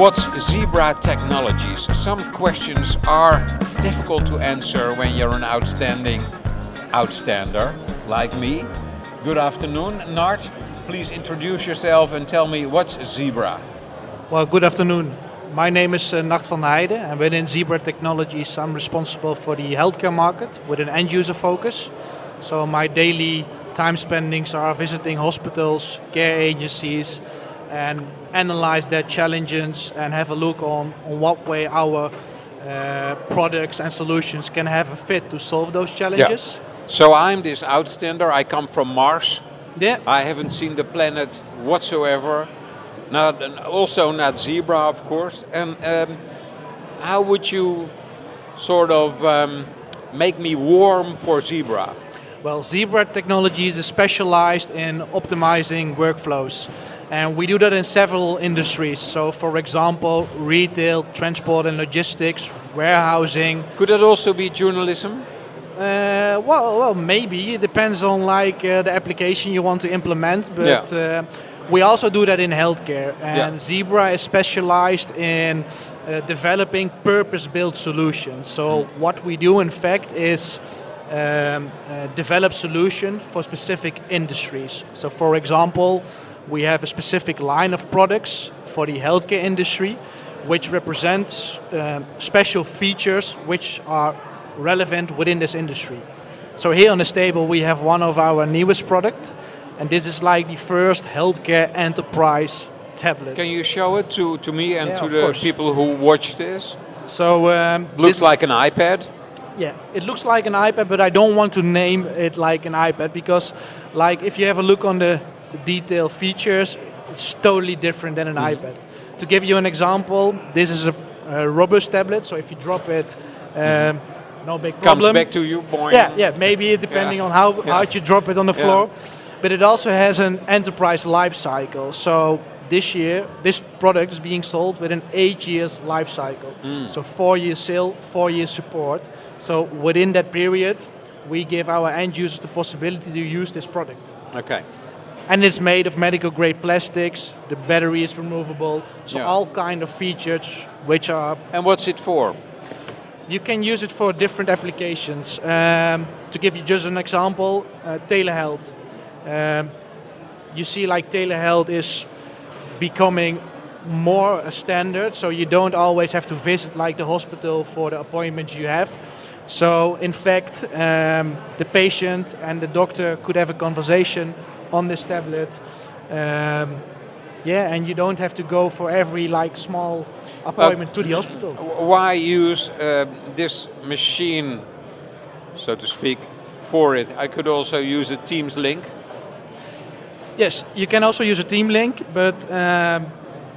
What's Zebra Technologies? Some questions are difficult to answer when you're an outstanding outstander like me. Good afternoon, Nard. Please introduce yourself and tell me what's Zebra. Well, good afternoon. My name is uh, Nard van Heijden, and within Zebra Technologies, I'm responsible for the healthcare market with an end user focus. So, my daily time spendings are visiting hospitals, care agencies, and analyze their challenges and have a look on, on what way our uh, products and solutions can have a fit to solve those challenges. Yeah. So I'm this outstander. I come from Mars. Yeah. I haven't seen the planet whatsoever. Not, also not zebra, of course. And um, how would you sort of um, make me warm for zebra? Well, Zebra Technologies is specialized in optimizing workflows. And we do that in several industries. So, for example, retail, transport and logistics, warehousing. Could it also be journalism? Uh, well, well, maybe it depends on like uh, the application you want to implement. But yeah. uh, we also do that in healthcare, and yeah. Zebra is specialized in uh, developing purpose-built solutions. So mm. what we do, in fact, is um, uh, develop solutions for specific industries. So, for example, we have a specific line of products for the healthcare industry, which represents um, special features which are relevant within this industry. So here on this table we have one of our newest product, and this is like the first healthcare enterprise tablet. Can you show it to, to me and yeah, to the course. people who watch this? So um, looks like an iPad. Yeah, it looks like an iPad, but I don't want to name it like an iPad because, like, if you have a look on the, detailed features, it's totally different than an mm. iPad. To give you an example, this is a, a robust tablet, so if you drop it, um, mm. no big problem. Comes back to you, boy. Yeah, yeah, maybe depending yeah. on how yeah. hard you drop it on the floor. Yeah. But it also has an enterprise life cycle. So this year, this product is being sold with an eight years life cycle. Mm. So four years sale, four years support. So within that period, we give our end users the possibility to use this product. Okay. And it's made of medical grade plastics. The battery is removable. So yeah. all kind of features which are. And what's it for? You can use it for different applications. Um, to give you just an example, uh, telehealth. Um, you see, like telehealth is becoming more a standard, so you don't always have to visit like the hospital for the appointments you have. So in fact, um, the patient and the doctor could have a conversation on this tablet. Um, yeah, and you don't have to go for every like small appointment uh, to the hospital. Why use uh, this machine, so to speak, for it? I could also use a Teams link. Yes, you can also use a team link, but um,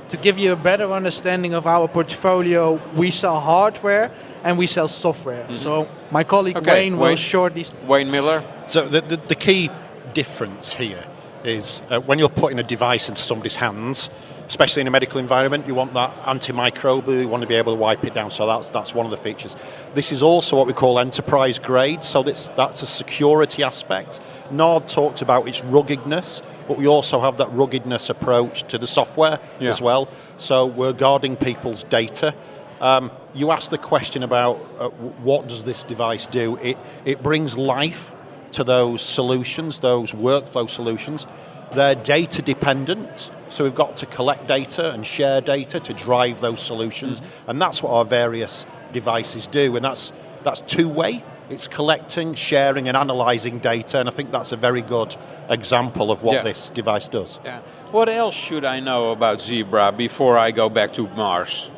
to give you a better understanding of our portfolio, we sell hardware and we sell software. Mm-hmm. So my colleague okay. Wayne, Wayne will shortly. Wayne Miller. So the, the, the key difference here is uh, when you're putting a device into somebody's hands, especially in a medical environment, you want that antimicrobial, you want to be able to wipe it down. So that's that's one of the features. This is also what we call enterprise grade. So that's that's a security aspect. Nard talked about its ruggedness but we also have that ruggedness approach to the software yeah. as well. So we're guarding people's data. Um, you asked the question about uh, what does this device do? It, it brings life to those solutions, those workflow solutions. They're data dependent, so we've got to collect data and share data to drive those solutions, mm. and that's what our various devices do, and that's that's two way. It's collecting, sharing, and analysing data, and I think that's a very good example of what yeah. this device does. Yeah. What else should I know about Zebra before I go back to Mars?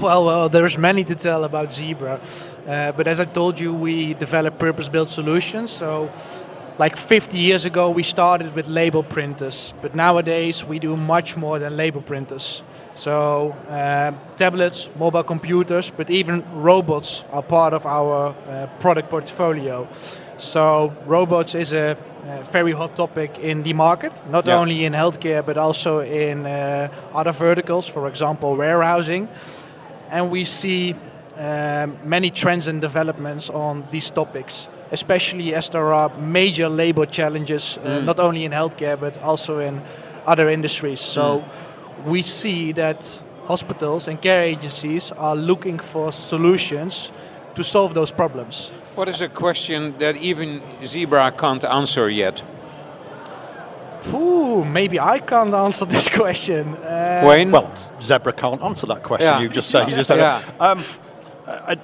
Well, well, there's many to tell about Zebra, uh, but as I told you, we develop purpose-built solutions. So, like 50 years ago, we started with label printers, but nowadays we do much more than label printers. So, uh, tablets, mobile computers, but even robots are part of our uh, product portfolio. So, robots is a uh, very hot topic in the market, not yeah. only in healthcare but also in uh, other verticals, for example, warehousing. And we see um, many trends and developments on these topics. Especially as there are major labor challenges, uh, mm. not only in healthcare but also in other industries. So mm. we see that hospitals and care agencies are looking for solutions to solve those problems. What is a question that even Zebra can't answer yet? Ooh, maybe I can't answer this question. Uh, Wayne? Well, Zebra can't answer that question. Yeah. You just said. You just said. Yeah. Um, uh,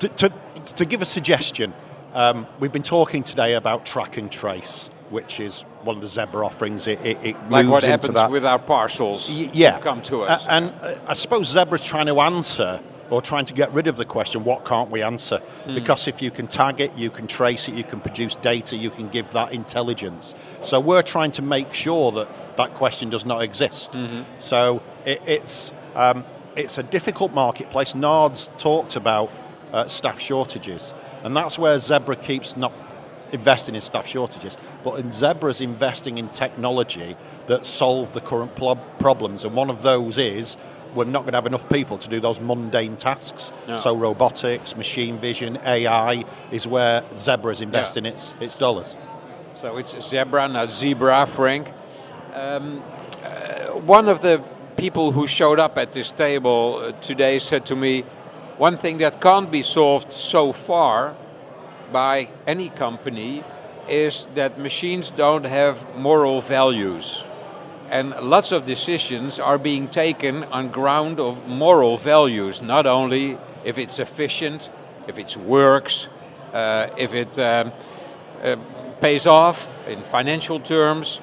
to, to, to, give a suggestion, um, we've been talking today about track and trace, which is one of the Zebra offerings. It, it, it like what happens that. with our parcels. Y- yeah, come to us. Uh, and uh, I suppose Zebra's trying to answer or trying to get rid of the question, what can't we answer? Mm. Because if you can tag it, you can trace it, you can produce data, you can give that intelligence. So we're trying to make sure that that question does not exist. Mm-hmm. So it, it's, um, it's a difficult marketplace. NARD's talked about uh, staff shortages, and that's where Zebra keeps not investing in staff shortages, but in Zebra's investing in technology that solve the current problems, and one of those is we're not going to have enough people to do those mundane tasks. No. So robotics, machine vision, AI is where Zebra is investing yeah. its, its dollars. So it's Zebra, not Zebra, Frank. Um, uh, one of the people who showed up at this table uh, today said to me, one thing that can't be solved so far by any company is that machines don't have moral values and lots of decisions are being taken on ground of moral values, not only if it's efficient, if it works, uh, if it um, uh, pays off in financial terms.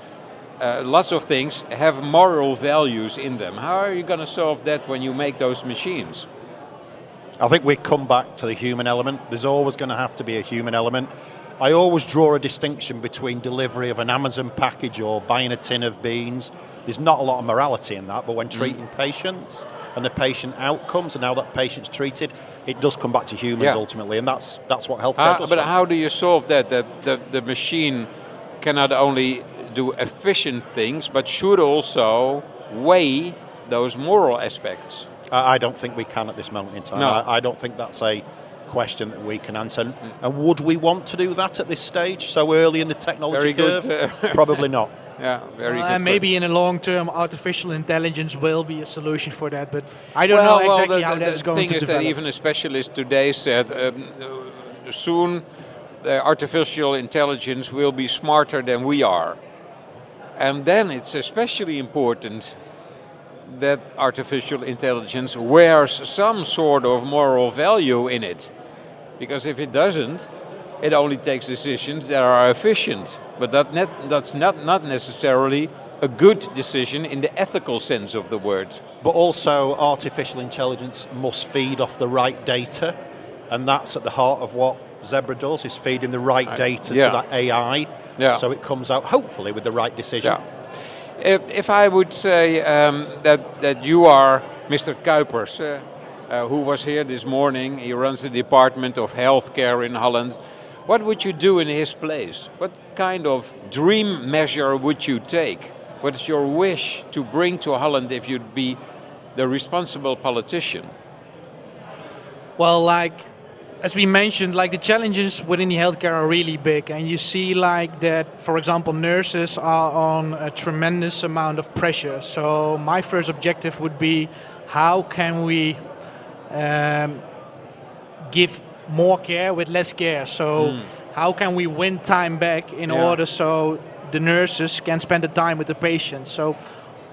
Uh, lots of things have moral values in them. How are you going to solve that when you make those machines? I think we come back to the human element. There's always going to have to be a human element. I always draw a distinction between delivery of an Amazon package or buying a tin of beans. There's not a lot of morality in that, but when mm. treating mm. patients and the patient outcomes and how that patient's treated, it does come back to humans yeah. ultimately, and that's that's what healthcare does. But how do you solve that? That the, the machine cannot only do efficient things, but should also weigh those moral aspects. I don't think we can at this moment in time. No. I, I don't think that's a question that we can answer. And would we want to do that at this stage, so early in the technology Very curve? Good, uh, Probably not. Yeah, very uh, good. And maybe in the long term, artificial intelligence will be a solution for that, but I don't well, know exactly well, the, how the, that's going to develop. The thing is that even a specialist today said um, uh, soon artificial intelligence will be smarter than we are. And then it's especially important that artificial intelligence wears some sort of moral value in it. Because if it doesn't, it only takes decisions that are efficient. But that net, that's not, not necessarily a good decision in the ethical sense of the word. But also, artificial intelligence must feed off the right data, and that's at the heart of what Zebra does: is feeding the right data yeah. to that AI, yeah. so it comes out hopefully with the right decision. Yeah. If, if I would say um, that that you are Mr. Kuipers. Uh, uh, who was here this morning. He runs the Department of Healthcare in Holland. What would you do in his place? What kind of dream measure would you take? What is your wish to bring to Holland if you'd be the responsible politician? Well, like as we mentioned, like the challenges within the healthcare are really big, and you see like that. For example, nurses are on a tremendous amount of pressure. So my first objective would be, how can we um, give more care with less care. So mm. how can we win time back in yeah. order so the nurses can spend the time with the patients? So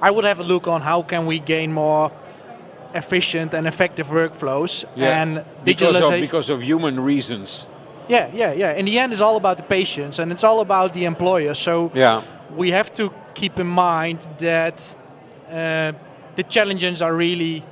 I would have a look on how can we gain more efficient and effective workflows yeah. and because of, because of human reasons. Yeah, yeah, yeah. In the end, it's all about the patients and it's all about the employer. So yeah. we have to keep in mind that uh, the challenges are really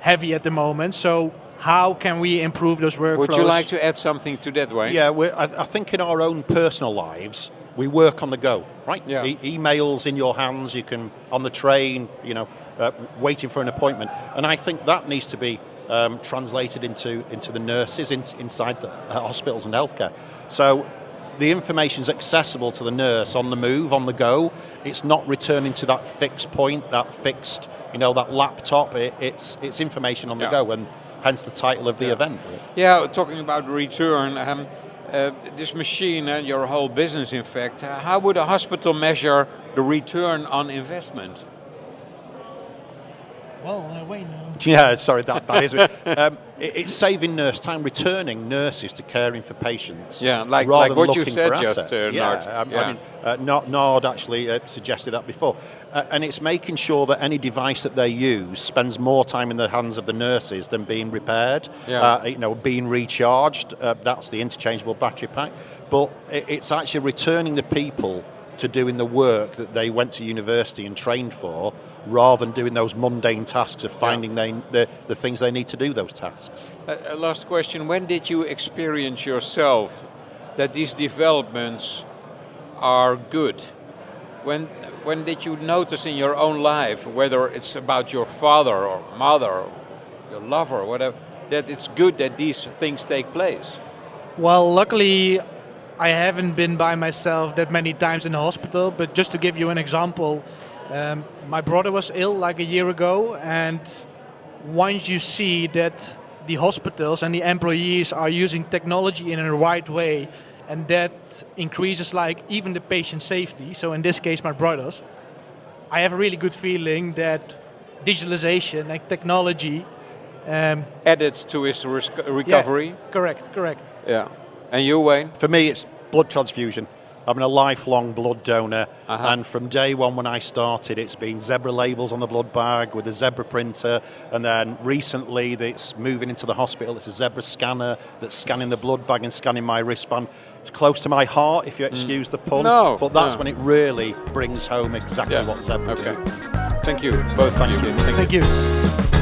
heavy at the moment. So how can we improve those workflows? Would you like to add something to that, Wayne? Yeah, I, I, think in our own personal lives, we work on the go, right? Yeah. E- emails in your hands, you can, on the train, you know, uh, waiting for an appointment. And I think that needs to be um, translated into, into the nurses in, inside the uh, hospitals and healthcare. So the information is accessible to the nurse on the move, on the go. It's not returning to that fixed point, that fixed, you know, that laptop. It, it's it's information on the yeah. go, and hence the title of the yeah. event. Yeah, talking about return. Um, uh, this machine and your whole business, in fact, uh, how would a hospital measure the return on investment? Well, uh, wait. No. Yeah, sorry, that, that is it. Um, it, It's saving nurse time, returning nurses to caring for patients. Yeah, like- rather like than what you looking said for just, assets. uh, yeah, Nard. um, Yeah. I mean, uh, Nard, Nard actually uh, suggested that before. Uh, and it's making sure that any device that they use spends more time in the hands of the nurses than being repaired, Yeah. uh, you know, being recharged. Uh, that's the interchangeable battery pack. But it, it's actually returning the people to doing the work that they went to university and trained for, rather than doing those mundane tasks of finding they, the, the things they need to do those tasks. Uh, uh, last question: When did you experience yourself that these developments are good? When when did you notice in your own life, whether it's about your father or mother or your lover or whatever, that it's good that these things take place? Well, luckily, I haven't been by myself that many times in the hospital. But just to give you an example, um, my brother was ill like a year ago, and once you see that the hospitals and the employees are using technology in a right way, and that increases like even the patient safety. So in this case, my brothers, I have a really good feeling that digitalization and technology. Um, Added to his res- recovery. yeah, correct, correct. Yeah. And you, Wayne? For me, it's blood transfusion. I'm a lifelong blood donor, Uh-huh. and from day one when I started, it's been zebra labels on the blood bag with a zebra printer, and then recently it's moving into the hospital. It's a zebra scanner that's scanning the blood bag and scanning my wristband. It's close to my heart, if you excuse the pun. Mm. No, but that's no. when it really brings home exactly Yeah. what zebra Okay. do. Thank you, both. Thank you. you. Thank you. Thank you.